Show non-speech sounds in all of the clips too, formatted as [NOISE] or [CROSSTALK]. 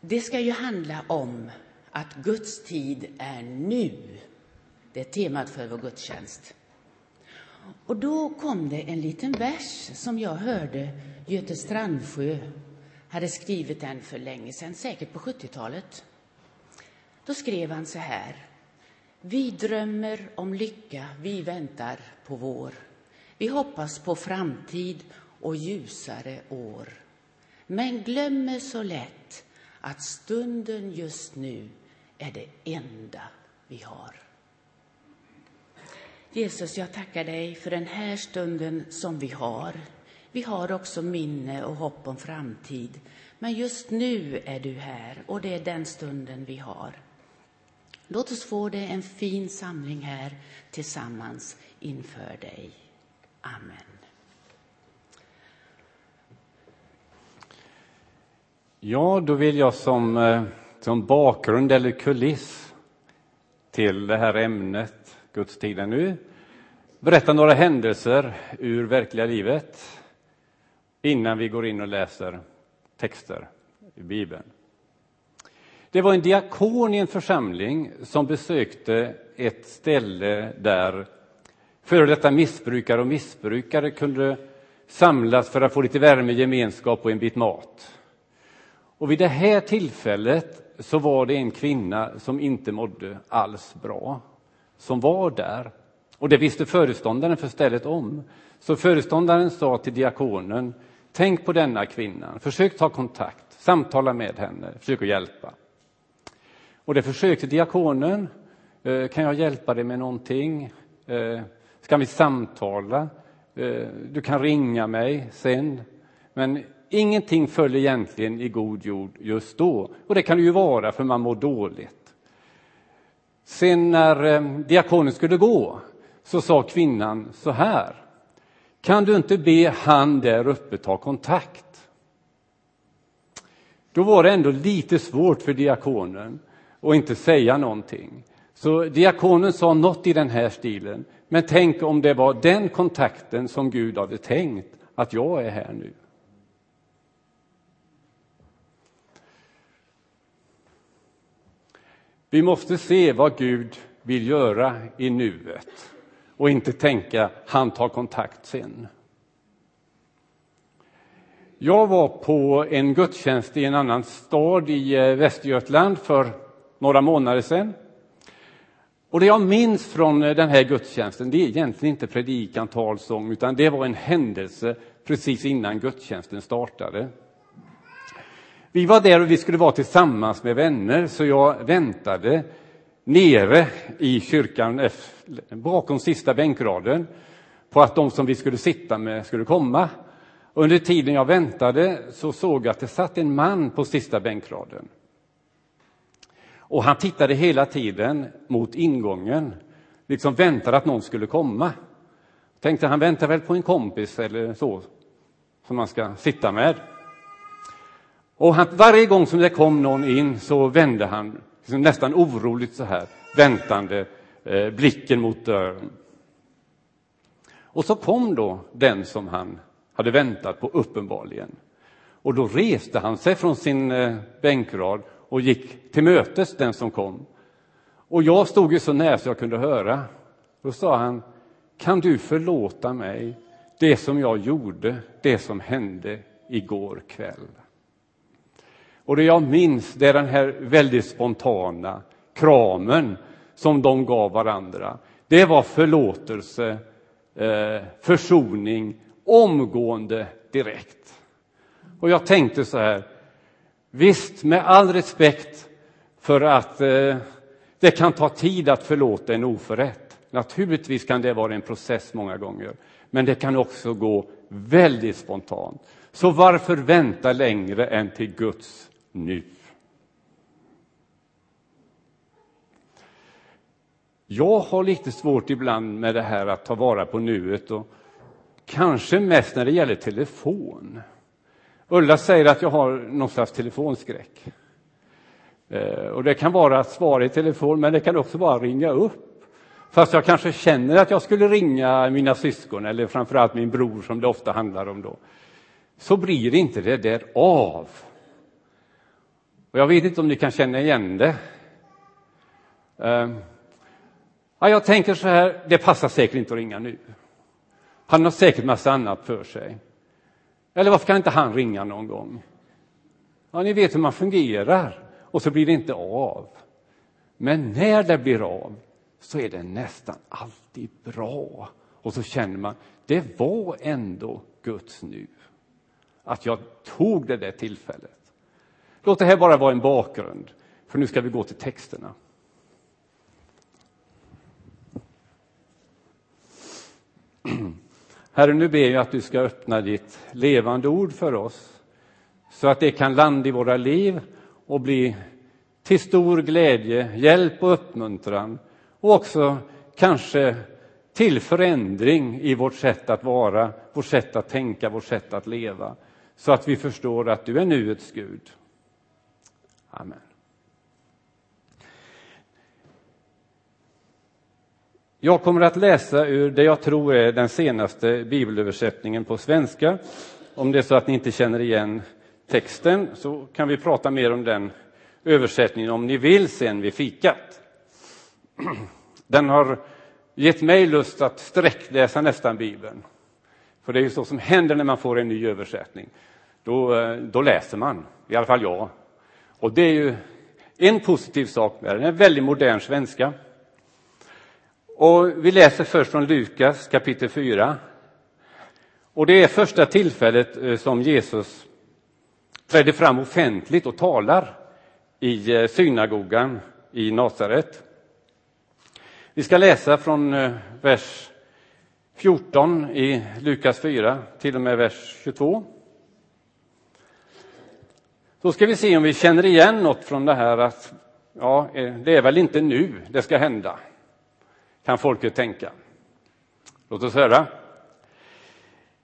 Det ska ju handla om att Guds tid är nu. Det är temat för vår gudstjänst. Och då kom det en liten vers som jag hörde Göte Strandsjö hade skrivit den för länge sedan, säkert på 70-talet. Då skrev han så här. Vi drömmer om lycka, vi väntar på vår. Vi hoppas på framtid och ljusare år. Men glömmer så lätt att stunden just nu är det enda vi har. Jesus, jag tackar dig för den här stunden som vi har. Vi har också minne och hopp om framtid. Men just nu är du här och det är den stunden vi har. Låt oss få det en fin samling här tillsammans inför dig. Amen. Ja, då vill jag som, eh, som bakgrund eller kuliss till det här ämnet, gudstiden nu, berätta några händelser ur verkliga livet innan vi går in och läser texter i Bibeln. Det var en diakon i en församling som besökte ett ställe där före detta missbrukare och missbrukare kunde samlas för att få lite värme, gemenskap och en bit mat. Och vid det här tillfället så var det en kvinna som inte mådde alls bra, som var där. Och det visste föreståndaren för stället om. Så föreståndaren sa till diakonen, tänk på denna kvinna, försök ta kontakt, samtala med henne, försök att hjälpa. Och det försökte diakonen. Eh, kan jag hjälpa dig med någonting? Eh, ska vi samtala? Eh, du kan ringa mig sen. Men ingenting föll egentligen i god jord just då. Och det kan det ju vara, för man mår dåligt. Sen när eh, diakonen skulle gå så sa kvinnan så här. Kan du inte be han där uppe ta kontakt? Då var det ändå lite svårt för diakonen att inte säga någonting. Så diakonen sa något i den här stilen. Men tänk om det var den kontakten som Gud hade tänkt att jag är här nu. Vi måste se vad Gud vill göra i nuet och inte tänka han tar kontakt sen. Jag var på en gudstjänst i en annan stad i eh, Västergötland för några månader sedan. Och det jag minns från eh, den här gudstjänsten, det är egentligen inte predikan, talsång, utan det var en händelse precis innan gudstjänsten startade. Vi var där och vi skulle vara tillsammans med vänner, så jag väntade nere i kyrkan bakom sista bänkraden på att de som vi skulle sitta med skulle komma. Under tiden jag väntade så såg jag att det satt en man på sista bänkraden. Och han tittade hela tiden mot ingången, liksom väntade att någon skulle komma. Tänkte han väntar väl på en kompis eller så, som man ska sitta med. Och han, varje gång som det kom någon in så vände han liksom nästan oroligt så här, väntande eh, blicken mot dörren. Och så kom då den som han hade väntat på uppenbarligen. Och då reste han sig från sin eh, bänkrad och gick till mötes den som kom. Och jag stod ju så nära så jag kunde höra. Då sa han, kan du förlåta mig det som jag gjorde, det som hände igår kväll? Och det jag minns, det är den här väldigt spontana kramen som de gav varandra. Det var förlåtelse, eh, försoning, omgående, direkt. Och jag tänkte så här, Visst, med all respekt för att eh, det kan ta tid att förlåta en oförrätt. Naturligtvis kan det vara en process många gånger, men det kan också gå väldigt spontant. Så varför vänta längre än till Guds nu? Jag har lite svårt ibland med det här att ta vara på nuet och kanske mest när det gäller telefon. Ulla säger att jag har någon slags telefonskräck. Eh, och det kan vara att svara i telefon, men det kan också vara att ringa upp. Fast jag kanske känner att jag skulle ringa mina syskon, eller framförallt min bror som det ofta handlar om då. Så blir inte det där av. Och jag vet inte om ni kan känna igen det. Ehm, ja, jag tänker så här, det passar säkert inte att ringa nu. Han har säkert massa annat för sig. Eller varför kan inte han ringa någon gång? Ja, ni vet hur man fungerar och så blir det inte av. Men när det blir av så är det nästan alltid bra. Och så känner man, det var ändå Guds nu. Att jag tog det där tillfället. Låt det här bara vara en bakgrund, för nu ska vi gå till texterna. [CLEARS THROAT] Herre, nu ber jag att du ska öppna ditt levande ord för oss så att det kan landa i våra liv och bli till stor glädje, hjälp och uppmuntran och också kanske till förändring i vårt sätt att vara, vårt sätt att tänka, vårt sätt att leva så att vi förstår att du är nuets Gud. Amen. Jag kommer att läsa ur det jag tror är den senaste bibelöversättningen på svenska. Om det är så att ni inte känner igen texten så kan vi prata mer om den översättningen om ni vill sen vid fikat. [CLEARS THROAT] Den har gett mig lust att sträckläsa nästan Bibeln. För det är ju så som händer när man får en ny översättning. Då, eh, då läser man, i alla fall jag. Och det är ju en positiv sak med den, en väldigt modern svenska. Och vi läser först från Lukas kapitel 4. Och det är första tillfället eh, som Jesus trädde fram offentligt och talar i eh, synagogan i Nasaret. Vi ska läsa från eh, vers 14 i Lukas 4 till och med vers 22. Så ska vi se om vi känner igen något från det här att ja, eh, det är väl inte nu det ska hända kan folket tänka. Låt oss höra.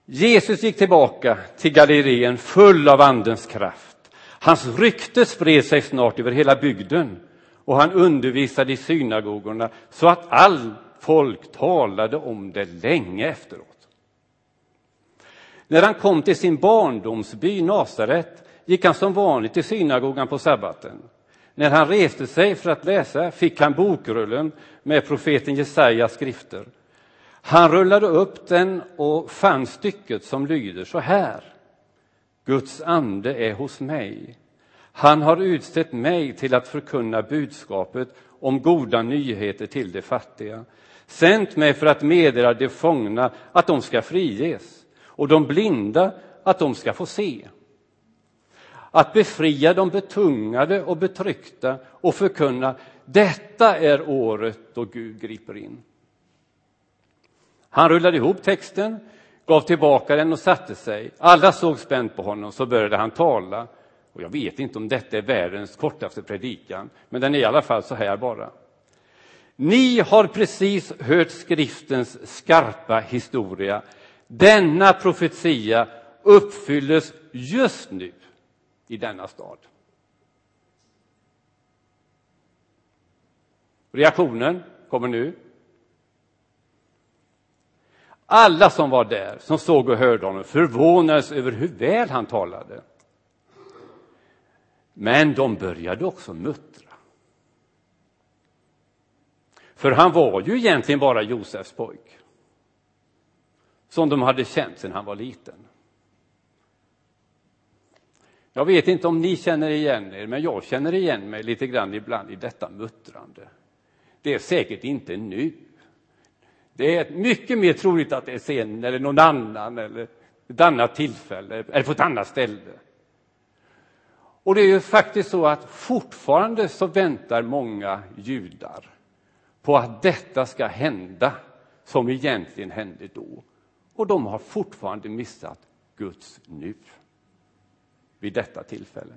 Jesus gick tillbaka till Galileen full av Andens kraft. Hans rykte spred sig snart över hela bygden och han undervisade i synagogorna så att all folk talade om det länge efteråt. När han kom till sin barndomsby Nasaret gick han som vanligt till synagogan på sabbaten. När han reste sig för att läsa fick han bokrullen med profeten Jesajas skrifter. Han rullade upp den och fann stycket som lyder så här. Guds ande är hos mig. Han har utsett mig till att förkunna budskapet om goda nyheter till de fattiga. Sänt mig för att meddela de fångna att de ska friges och de blinda att de ska få se att befria de betungade och betryckta och förkunna detta är året då Gud griper in. Han rullade ihop texten, gav tillbaka den och satte sig. Alla såg spänt på honom, så började han tala. Och jag vet inte om detta är världens kortaste predikan, men den är i alla fall så här bara. Ni har precis hört skriftens skarpa historia. Denna profetia uppfylles just nu i denna stad. Reaktionen kommer nu. Alla som var där, som såg och hörde honom, förvånades över hur väl han talade. Men de började också muttra. För han var ju egentligen bara Josefs pojk, som de hade känt sedan han var liten. Jag vet inte om ni känner igen er, men jag känner igen mig lite grann ibland i detta muttrande. Det är säkert inte nu. Det är mycket mer troligt att det är sen eller någon annan eller ett annat tillfälle eller på ett annat ställe. Och det är ju faktiskt så att fortfarande så väntar många judar på att detta ska hända som egentligen hände då. Och de har fortfarande missat Guds nu vid detta tillfälle.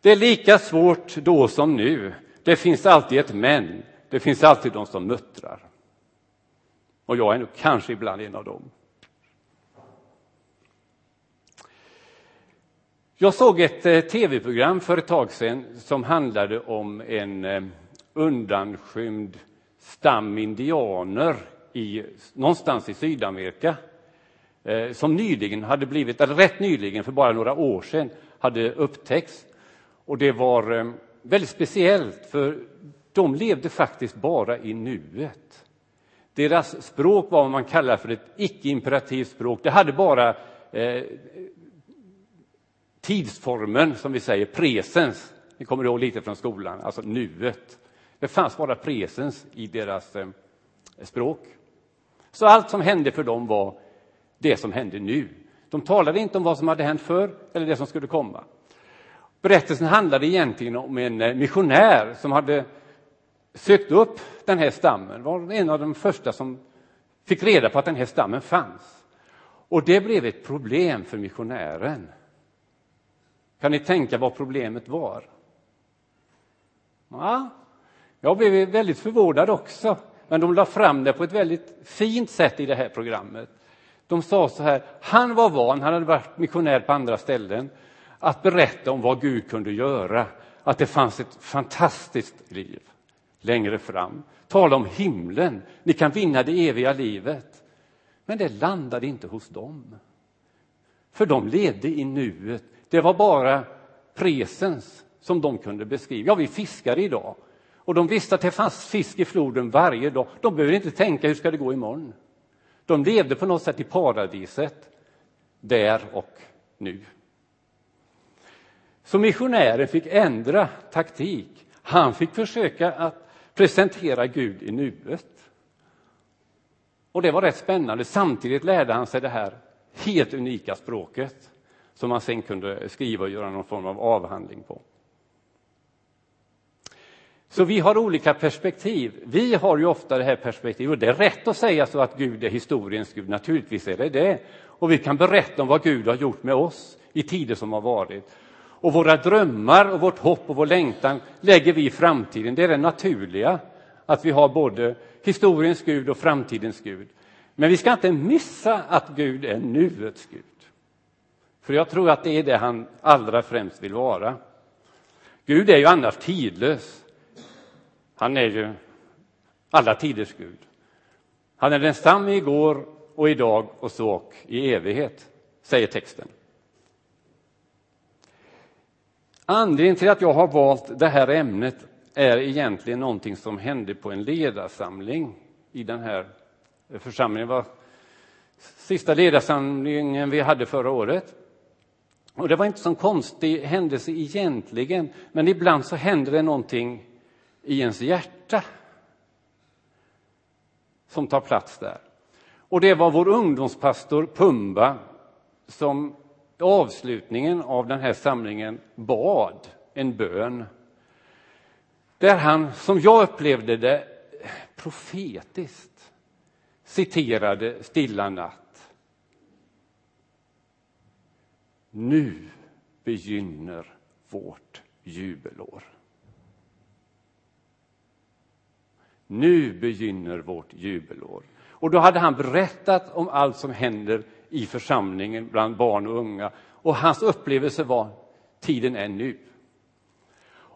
Det är lika svårt då som nu. Det finns alltid ett men. Det finns alltid de som muttrar. Och jag är nog kanske ibland en av dem. Jag såg ett eh, tv-program för ett tag sedan som handlade om en eh, undanskymd stam indianer i, någonstans i Sydamerika Eh, som nyligen hade blivit, eller rätt nyligen, för bara några år sedan, hade upptäckts. Och det var eh, väldigt speciellt, för de levde faktiskt bara i nuet. Deras språk var vad man kallar för ett icke-imperativt språk. Det hade bara eh, tidsformen, som vi säger, presens. Ni kommer ihåg lite från skolan, alltså nuet. Det fanns bara presens i deras eh, språk. Så allt som hände för dem var det som hände nu. De talade inte om vad som hade hänt förr eller det som skulle komma. Berättelsen handlade egentligen om en eh, missionär som hade sökt upp den här stammen, var en av de första som fick reda på att den här stammen fanns. Och det blev ett problem för missionären. Kan ni tänka vad problemet var? Ja, jag blev väldigt förvånad också, men de la fram det på ett väldigt fint sätt i det här programmet. De sa så här, han var van, han hade varit missionär på andra ställen, att berätta om vad Gud kunde göra, att det fanns ett fantastiskt liv längre fram. Tala om himlen, ni kan vinna det eviga livet. Men det landade inte hos dem. För de levde i nuet. Det var bara presens som de kunde beskriva. Ja, vi fiskar idag. Och de visste att det fanns fisk i floden varje dag. De behöver inte tänka hur ska det gå imorgon. De levde på något sätt i paradiset, där och nu. Så missionären fick ändra taktik. Han fick försöka att presentera Gud i nuet. Och det var rätt spännande. Samtidigt lärde han sig det här helt unika språket som han sen kunde skriva och göra någon form av avhandling på. Så vi har olika perspektiv. Vi har ju ofta det här perspektivet, och det är rätt att säga så att Gud är historiens Gud, naturligtvis är det det. Och vi kan berätta om vad Gud har gjort med oss i tider som har varit. Och våra drömmar och vårt hopp och vår längtan lägger vi i framtiden. Det är det naturliga, att vi har både historiens Gud och framtidens Gud. Men vi ska inte missa att Gud är nuets Gud. För jag tror att det är det han allra främst vill vara. Gud är ju annars tidlös. Han är ju alla tiders Gud. Han är densamme igår och idag och så och i evighet, säger texten. Anledningen till att jag har valt det här ämnet är egentligen någonting som hände på en ledarsamling i den här församlingen. Det var sista ledarsamlingen vi hade förra året. Och det var inte så konstig händelse egentligen, men ibland så händer det någonting i ens hjärta som tar plats där. Och det var vår ungdomspastor Pumba som i avslutningen av den här samlingen bad en bön där han, som jag upplevde det, profetiskt citerade Stilla natt. Nu begynner vårt jubelår. Nu begynner vårt jubelår. Och då hade han berättat om allt som händer i församlingen bland barn och unga. Och hans upplevelse var tiden är nu.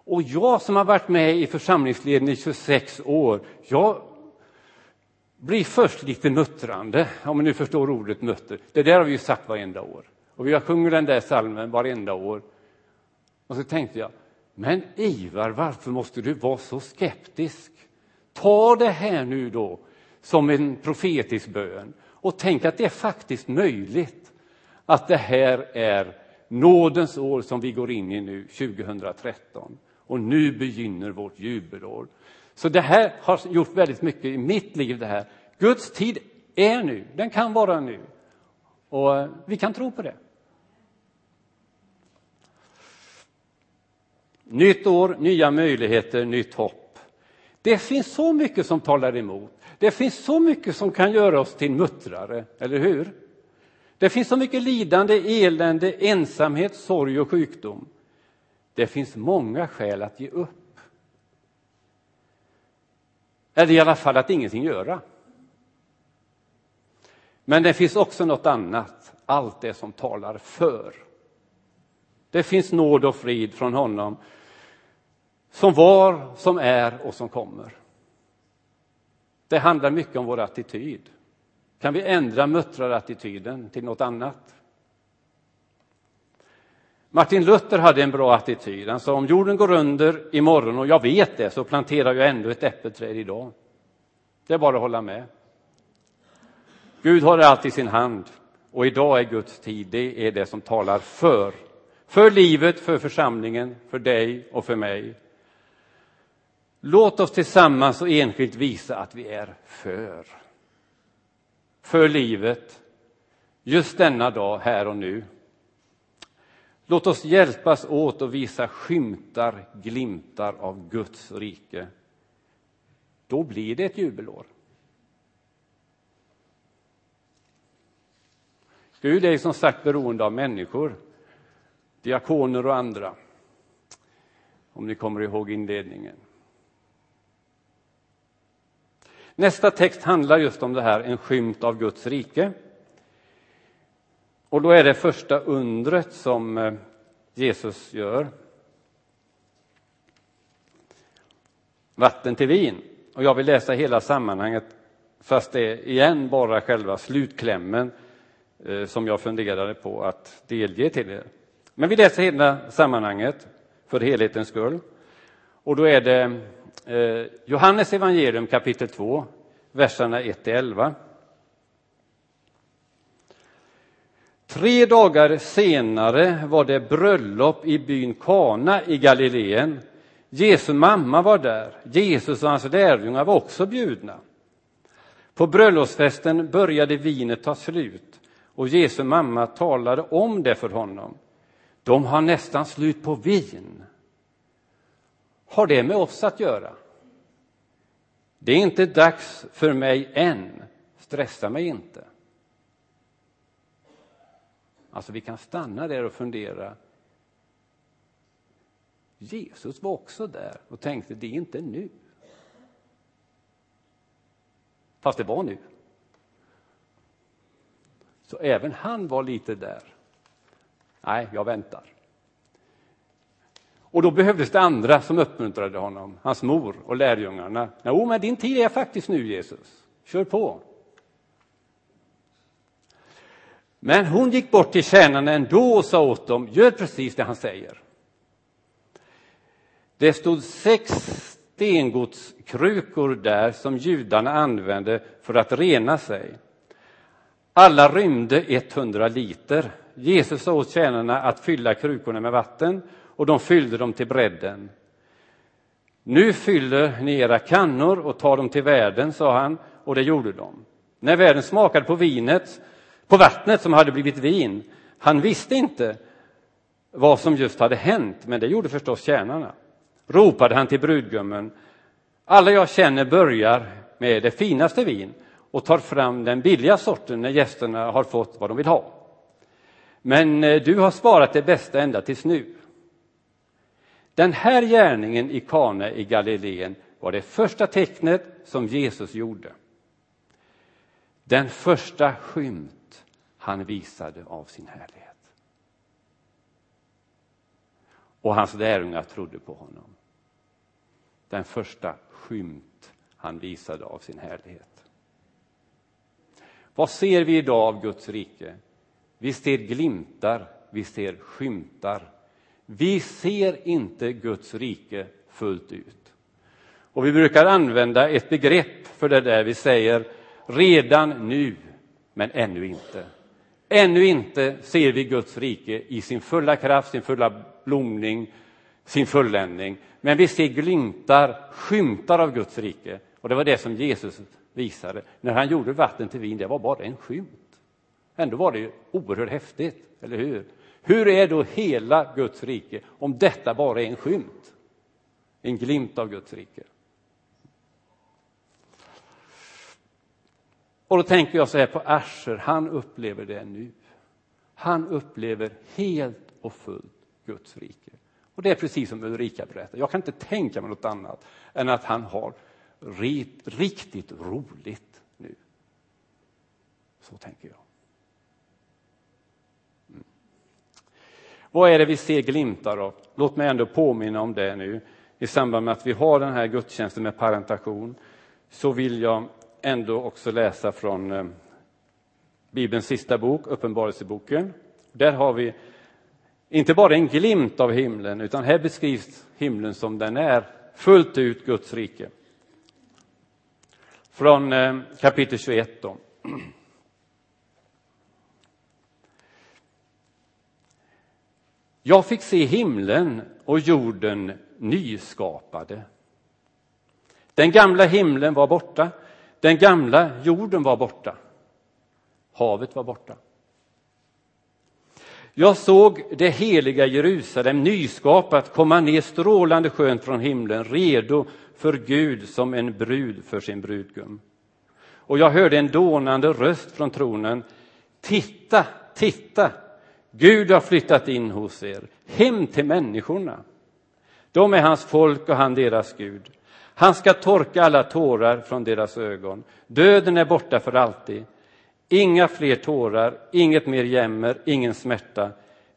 Och jag som har varit med i församlingsleden i 26 år, jag blir först lite muttrande, om ni nu förstår ordet mutter. Det där har vi ju sagt varenda år. Och vi har sjungit den där salmen varenda år. Och så tänkte jag, men Ivar, varför måste du vara så skeptisk? Ta det här nu då som en profetisk bön och tänk att det är faktiskt möjligt att det här är nådens år som vi går in i nu, 2013. Och nu begynner vårt jubelår. Så det här har gjort väldigt mycket i mitt liv. det här. Guds tid är nu, den kan vara nu. Och eh, vi kan tro på det. Nytt år, nya möjligheter, nytt hopp. Det finns så mycket som talar emot. Det finns så mycket som kan göra oss till muttrare, eller hur? Det finns så mycket lidande, elände, ensamhet, sorg och sjukdom. Det finns många skäl att ge upp. Eller i alla fall att ingenting göra. Men det finns också något annat, allt det som talar för. Det finns nåd och frid från honom som var, som är och som kommer. Det handlar mycket om vår attityd. Kan vi ändra muttrarattityden till något annat? Martin Luther hade en bra attityd. Han sa om jorden går under imorgon och jag vet det så planterar jag ändå ett äppelträd idag. Det är bara att hålla med. Gud har allt i sin hand och idag är Guds tid. Det är det som talar för. För livet, för församlingen, för dig och för mig. Låt oss tillsammans och enskilt visa att vi är för. För livet, just denna dag, här och nu. Låt oss hjälpas åt att visa skymtar, glimtar av Guds rike. Då blir det ett jubelår. Gud är som sagt beroende av människor, diakoner och andra. Om ni kommer ihåg inledningen. Nästa text handlar just om det här, en skymt av Guds rike. Och då är det första undret som eh, Jesus gör. Vatten till vin. Och jag vill läsa hela sammanhanget, fast det är igen bara själva slutklämmen eh, som jag funderade på att delge till er. Men vi läser hela sammanhanget för helhetens skull. Och då är det eh, Johannes evangelium kapitel 2, verserna 1-11. Tre dagar senare var det bröllop i byn Kana i Galileen. Jesu mamma var där. Jesus och hans lärjungar var också bjudna. På bröllopsfesten började vinet ta slut och Jesu mamma talade om det för honom. De har nästan slut på vin. Har det med oss att göra? Det är inte dags för mig än. Stressa mig inte. Alltså, vi kan stanna där och fundera. Jesus var också där och tänkte, det är inte nu. Fast det var nu. Så även han var lite där. Nej, jag väntar. Och då behövdes det andra som uppmuntrade honom, hans mor och lärjungarna. Jo, men din tid är faktiskt nu, Jesus. Kör på. Men hon gick bort till tjänarna ändå och sa åt dem, gör precis det han säger. Det stod sex stengodskrukor där som judarna använde för att rena sig. Alla rymde 100 liter. Jesus sa åt tjänarna att fylla krukorna med vatten och de fyllde dem till bredden. Nu fyller ni era kannor och tar dem till värden, sa han, och det gjorde de. När värden smakade på vinet, på vattnet som hade blivit vin, han visste inte vad som just hade hänt, men det gjorde förstås tjänarna. Ropade han till brudgummen, alla jag känner börjar med det finaste vin och tar fram den billiga sorten när gästerna har fått vad de vill ha. Men eh, du har sparat det bästa ända tills nu. Den här gärningen i Kana i Galileen var det första tecknet som Jesus gjorde. Den första skymt han visade av sin härlighet. Och hans lärjungar trodde på honom. Den första skymt han visade av sin härlighet. Vad ser vi idag av Guds rike? Vi ser glimtar, vi ser skymtar vi ser inte Guds rike fullt ut. Och vi brukar använda ett begrepp för det där. Vi säger redan nu, men ännu inte. Ännu inte ser vi Guds rike i sin fulla kraft, sin fulla blomning, sin fulländning. Men vi ser glimtar, skymtar av Guds rike. Och det var det som Jesus visade. När han gjorde vatten till vin, det var bara en skymt. Ändå var det oerhört häftigt, eller hur? Hur är då hela Guds rike om detta bara är en skymt? En glimt av Guds rike. Och då tänker jag så här på Asher, han upplever det nu. Han upplever helt och fullt Guds rike. Och det är precis som Ulrika berättar, jag kan inte tänka mig något annat än att han har riktigt roligt nu. Så tänker jag. Vad är det vi ser glimtar av? Låt mig ändå påminna om det nu. I samband med att vi har den här gudstjänsten med parentation så vill jag ändå också läsa från eh, Bibelns sista bok, Uppenbarelseboken. Där har vi inte bara en glimt av himlen, utan här beskrivs himlen som den är, fullt ut Guds rike. Från eh, kapitel 21 då. [CLEARS THROAT] Jag fick se himlen och jorden nyskapade. Den gamla himlen var borta, den gamla jorden var borta. Havet var borta. Jag såg det heliga Jerusalem nyskapat komma ner strålande skönt från himlen, redo för Gud som en brud för sin brudgum. Och jag hörde en dånande röst från tronen. Titta, titta, Gud har flyttat in hos er, hem till människorna. De är hans folk och han deras Gud. Han ska torka alla tårar från deras ögon. Döden är borta för alltid. Inga fler tårar, inget mer jämmer, ingen smärta.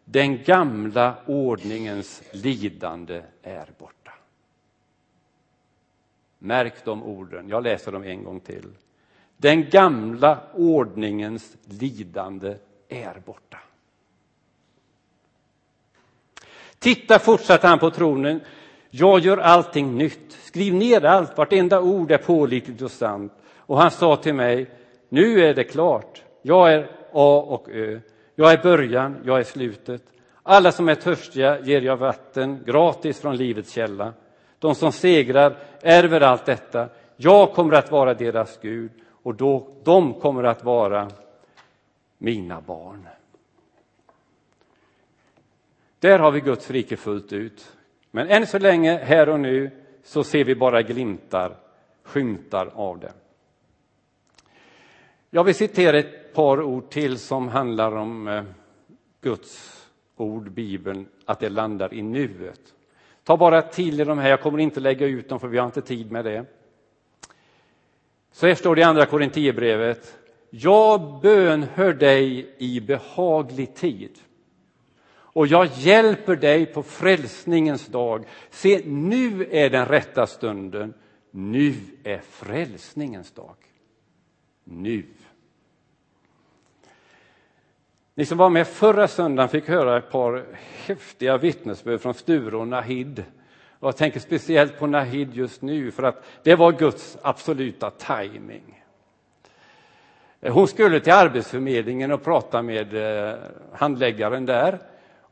Den gamla ordningens lidande är borta. Märk de orden, jag läser dem en gång till. Den gamla ordningens lidande är borta. Titta, fortsatte han på tronen, jag gör allting nytt. Skriv ner allt, vartenda ord är pålitligt och sant. Och han sa till mig, nu är det klart. Jag är A och Ö. Jag är början, jag är slutet. Alla som är törstiga ger jag vatten gratis från livets källa. De som segrar ärver allt detta. Jag kommer att vara deras Gud och då, de kommer att vara mina barn. Där har vi Guds rike fullt ut. Men än så länge, här och nu, så ser vi bara glimtar, skymtar av det. Jag vill citera ett par ord till som handlar om eh, Guds ord, Bibeln, att det landar i nuet. Ta bara till i de här, jag kommer inte lägga ut dem för vi har inte tid med det. Så här står det i Andra Korinthierbrevet. Jag bönhör dig i behaglig tid och jag hjälper dig på frälsningens dag. Se, nu är den rätta stunden. Nu är frälsningens dag. Nu. Ni som var med förra söndagen fick höra ett par häftiga vittnesbörd från Sture och Nahid. Jag tänker speciellt på Nahid just nu, för att det var Guds absoluta timing. Hon skulle till Arbetsförmedlingen och prata med eh, handläggaren där.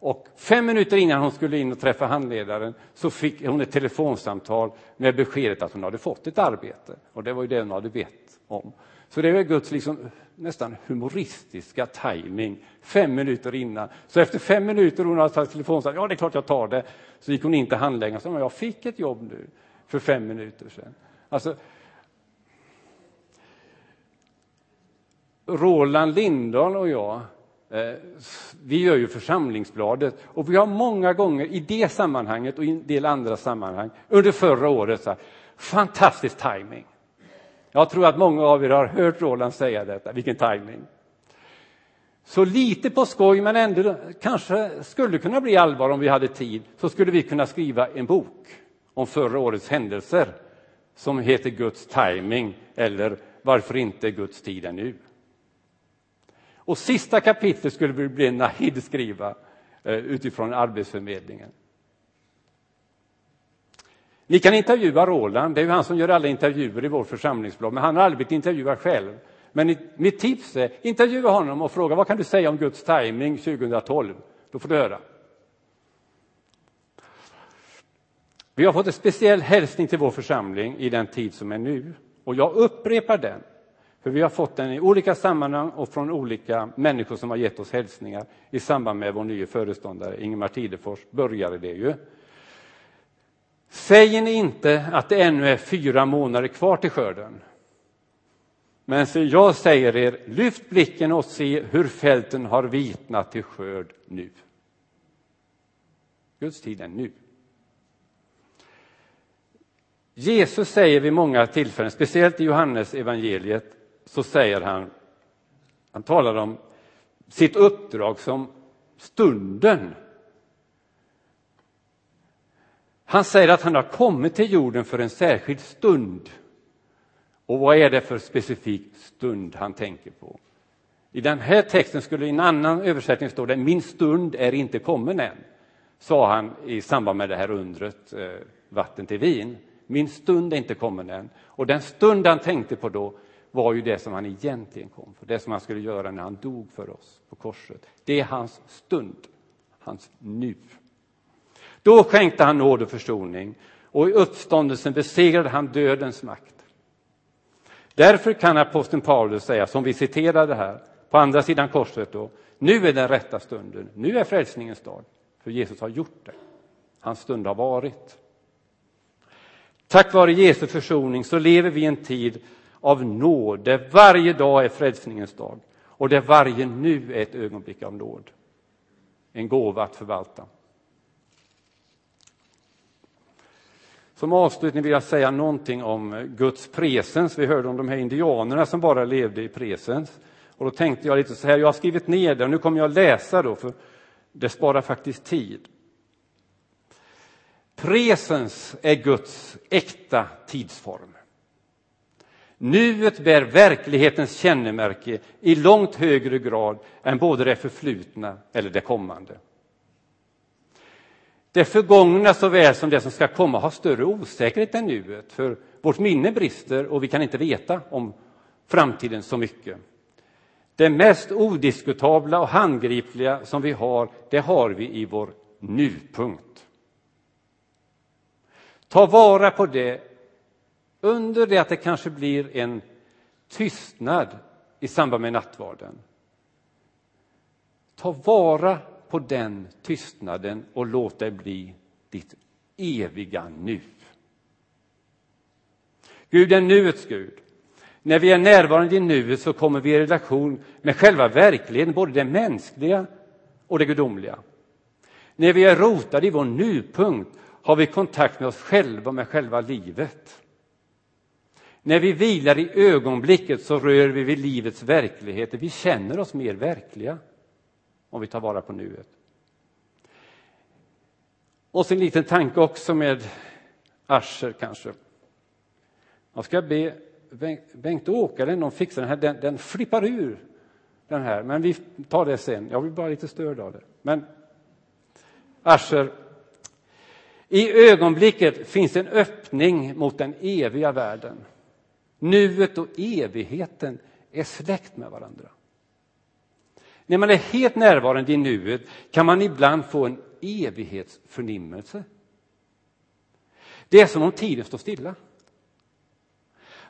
Och fem minuter innan hon skulle in och träffa handledaren så fick hon ett telefonsamtal med beskedet att hon hade fått ett arbete. Och det var ju det hon hade bett om. Så det var Guds liksom, nästan humoristiska timing fem minuter innan. Så efter fem minuter hon hade tagit telefonsamtal, ja det är klart jag tar det. Så gick hon in till handläggaren och sa, jag fick ett jobb nu för fem minuter sedan. Alltså, Roland Lindahl och jag, Eh, vi gör ju församlingsbladet och vi har många gånger i det sammanhanget och i en del andra sammanhang under förra året sagt fantastisk timing. Jag tror att många av er har hört Roland säga detta, vilken timing. Så lite på skoj, men ändå kanske skulle kunna bli allvar om vi hade tid, så skulle vi kunna skriva en bok om förra årets händelser som heter Guds timing eller Varför inte Guds tid är nu. Och sista kapitlet skulle vi bli Nahid skriva eh, utifrån Arbetsförmedlingen. Ni kan intervjua Roland, det är ju han som gör alla intervjuer i vår församlingsblad, men han har aldrig blivit intervjuad själv. Men mitt tips är, intervjua honom och fråga vad kan du säga om Guds timing 2012? Då får du höra. Vi har fått en speciell hälsning till vår församling i den tid som är nu. Och jag upprepar den, för vi har fått den i olika sammanhang och från olika människor som har gett oss hälsningar i samband med vår nya föreståndare Ingemar Tidefors började det ju. Säger ni inte att det ännu är fyra månader kvar till skörden? Men så jag säger er, lyft blicken och se hur fälten har vitnat till skörd nu. Guds tid är nu. Jesus säger vid många tillfällen, speciellt i Johannes evangeliet, så säger han, han talar om sitt uppdrag som stunden han säger att han har kommit till jorden för en särskild stund. Och vad är det för specifik stund han tänker på? I den här texten skulle i en annan översättning stå det min stund är inte kommen än, sa han i samband med det här undret, eh, vatten till vin. Min stund är inte kommen än. Och den stund han tänkte på då var ju det som han egentligen kom för, det som han skulle göra när han dog för oss på korset. Det är hans stund, hans nu. Då skänkte han nåd och försoning och i uppståndelsen besegrade han dödens makt. Därför kan aposteln Paulus säga, som vi citerade här, på andra sidan korset då, nu är den rätta stunden, nu är frälsningens dag, för Jesus har gjort det. Hans stund har varit. Tack vare Jesu försoning så lever vi i en tid av nåd, där varje dag är frälsningens dag och där varje nu är ett ögonblick av nåd. En gåva att förvalta. Som avslutning vill jag säga någonting om Guds presens. Vi hörde om de här indianerna som bara levde i presens. Och då tänkte jag lite så här, jag har skrivit ner det och nu kommer jag läsa då, för det sparar faktiskt tid. Presens är Guds äkta tidsform. Nuet bär verklighetens kännemärke i långt högre grad än både det förflutna eller det kommande. Det förgångna såväl som det som ska komma har större osäkerhet än nuet, för vårt minne brister och vi kan inte veta om framtiden så mycket. Det mest odiskutabla och handgripliga som vi har, det har vi i vår nupunkt. Ta vara på det under det att det kanske blir en tystnad i samband med nattvarden. Ta vara på den tystnaden och låt det bli ditt eviga nu. Gud är nuets Gud. När vi är närvarande i nuet så kommer vi i relation med själva verkligheten, både det mänskliga och det gudomliga. När vi är rotade i vår nupunkt har vi kontakt med oss själva och med själva livet. När vi vilar i ögonblicket så rör vi vid livets verklighet. Vi känner oss mer verkliga om vi tar vara på nuet. Och så en liten tanke också med Ascher kanske. Jag ska be Bengt-Åke eller någon fixa den här, den, den, flippar ur den här, men vi tar det sen. Jag blir bara lite störd av det. Men Ascher, i ögonblicket finns en öppning mot den eviga världen. Nuet och evigheten är släkt med varandra. När man är helt närvarande i nuet kan man ibland få en evighetsförnimmelse. Det är som om tiden står stilla.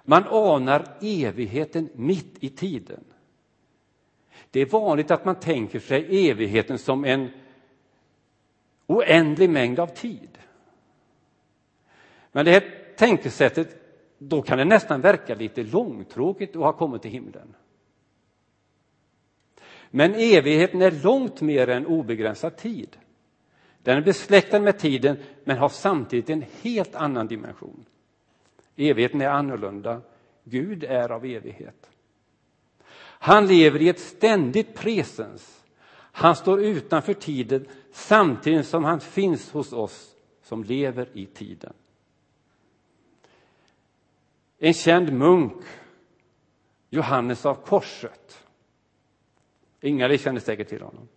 Man anar evigheten mitt i tiden. Det är vanligt att man tänker sig evigheten som en oändlig mängd av tid. Men det här tänkesättet, då kan det nästan verka lite långtråkigt att ha kommit till himlen. Men evigheten är långt mer än obegränsad tid. Den är besläktad med tiden, men har samtidigt en helt annan dimension. Evigheten är annorlunda. Gud är av evighet. Han lever i ett ständigt presens. Han står utanför tiden samtidigt som han finns hos oss som lever i tiden. En känd munk, Johannes av Korset. Ingalill känner säkert till honom.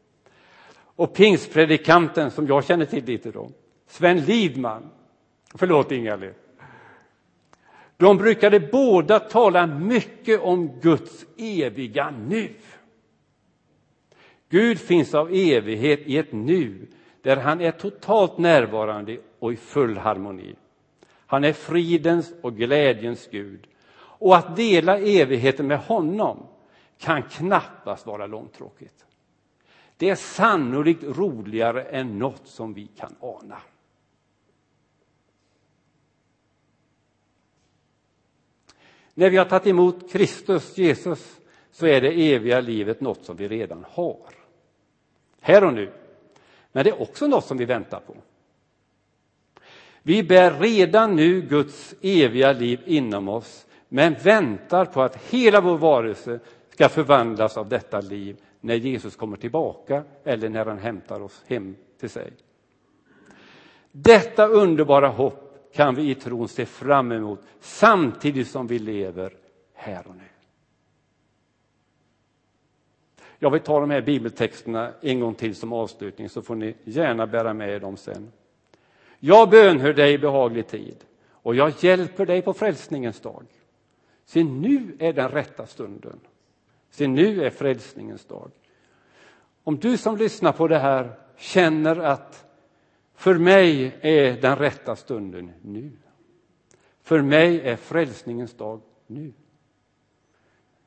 Och pingstpredikanten, som jag känner till lite då, Sven Lidman. Förlåt Ingalill. De brukade båda tala mycket om Guds eviga nu. Gud finns av evighet i ett nu där han är totalt närvarande och i full harmoni. Han är fridens och glädjens Gud. Och att dela evigheten med honom kan knappast vara långtråkigt. Det är sannolikt roligare än något som vi kan ana. När vi har tagit emot Kristus, Jesus, så är det eviga livet något som vi redan har. Här och nu. Men det är också något som vi väntar på. Vi bär redan nu Guds eviga liv inom oss, men väntar på att hela vår varelse ska förvandlas av detta liv när Jesus kommer tillbaka eller när han hämtar oss hem till sig. Detta underbara hopp kan vi i tron se fram emot samtidigt som vi lever här och nu. Jag vill ta de här bibeltexterna en gång till som avslutning så får ni gärna bära med er dem sen. Jag bönhör dig i behaglig tid och jag hjälper dig på frälsningens dag. Se, nu är den rätta stunden. Se, nu är frälsningens dag. Om du som lyssnar på det här känner att för mig är den rätta stunden nu. För mig är frälsningens dag nu.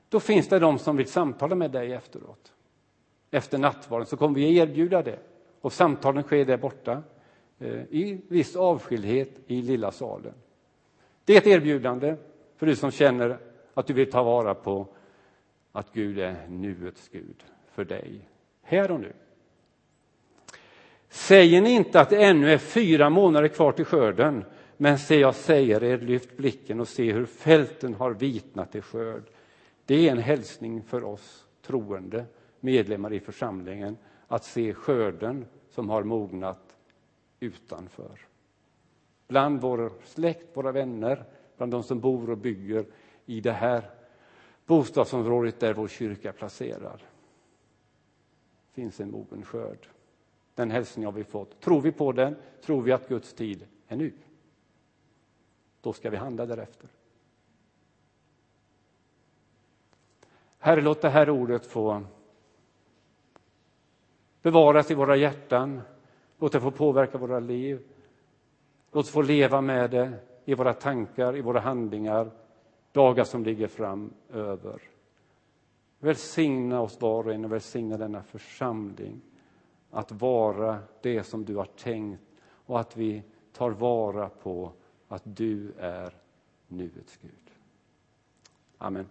Då finns det de som vill samtala med dig efteråt. Efter nattvarden så kommer vi erbjuda det. Och samtalen sker där borta Eh, i viss avskildhet i lilla salen. Det är ett erbjudande för du som känner att du vill ta vara på att Gud är nuets Gud för dig, här och nu. Säger ni inte att det ännu är fyra månader kvar till skörden? Men se, jag säger er, lyft blicken och se hur fälten har vitnat till skörd. Det är en hälsning för oss troende medlemmar i församlingen att se skörden som har mognat utanför. Bland vår släkt, våra vänner, bland de som bor och bygger i det här bostadsområdet där vår kyrka är placerad finns en mogen skörd. Den hälsningen har vi fått. Tror vi på den? Tror vi att Guds tid är nu? Då ska vi handla därefter. Herre, låt det här ordet få bevaras i våra hjärtan. Låt det få påverka våra liv. Låt oss få leva med det i våra tankar, i våra handlingar, dagar som ligger framöver. Välsigna oss var och en och välsigna denna församling att vara det som du har tänkt och att vi tar vara på att du är nuets Gud. Amen.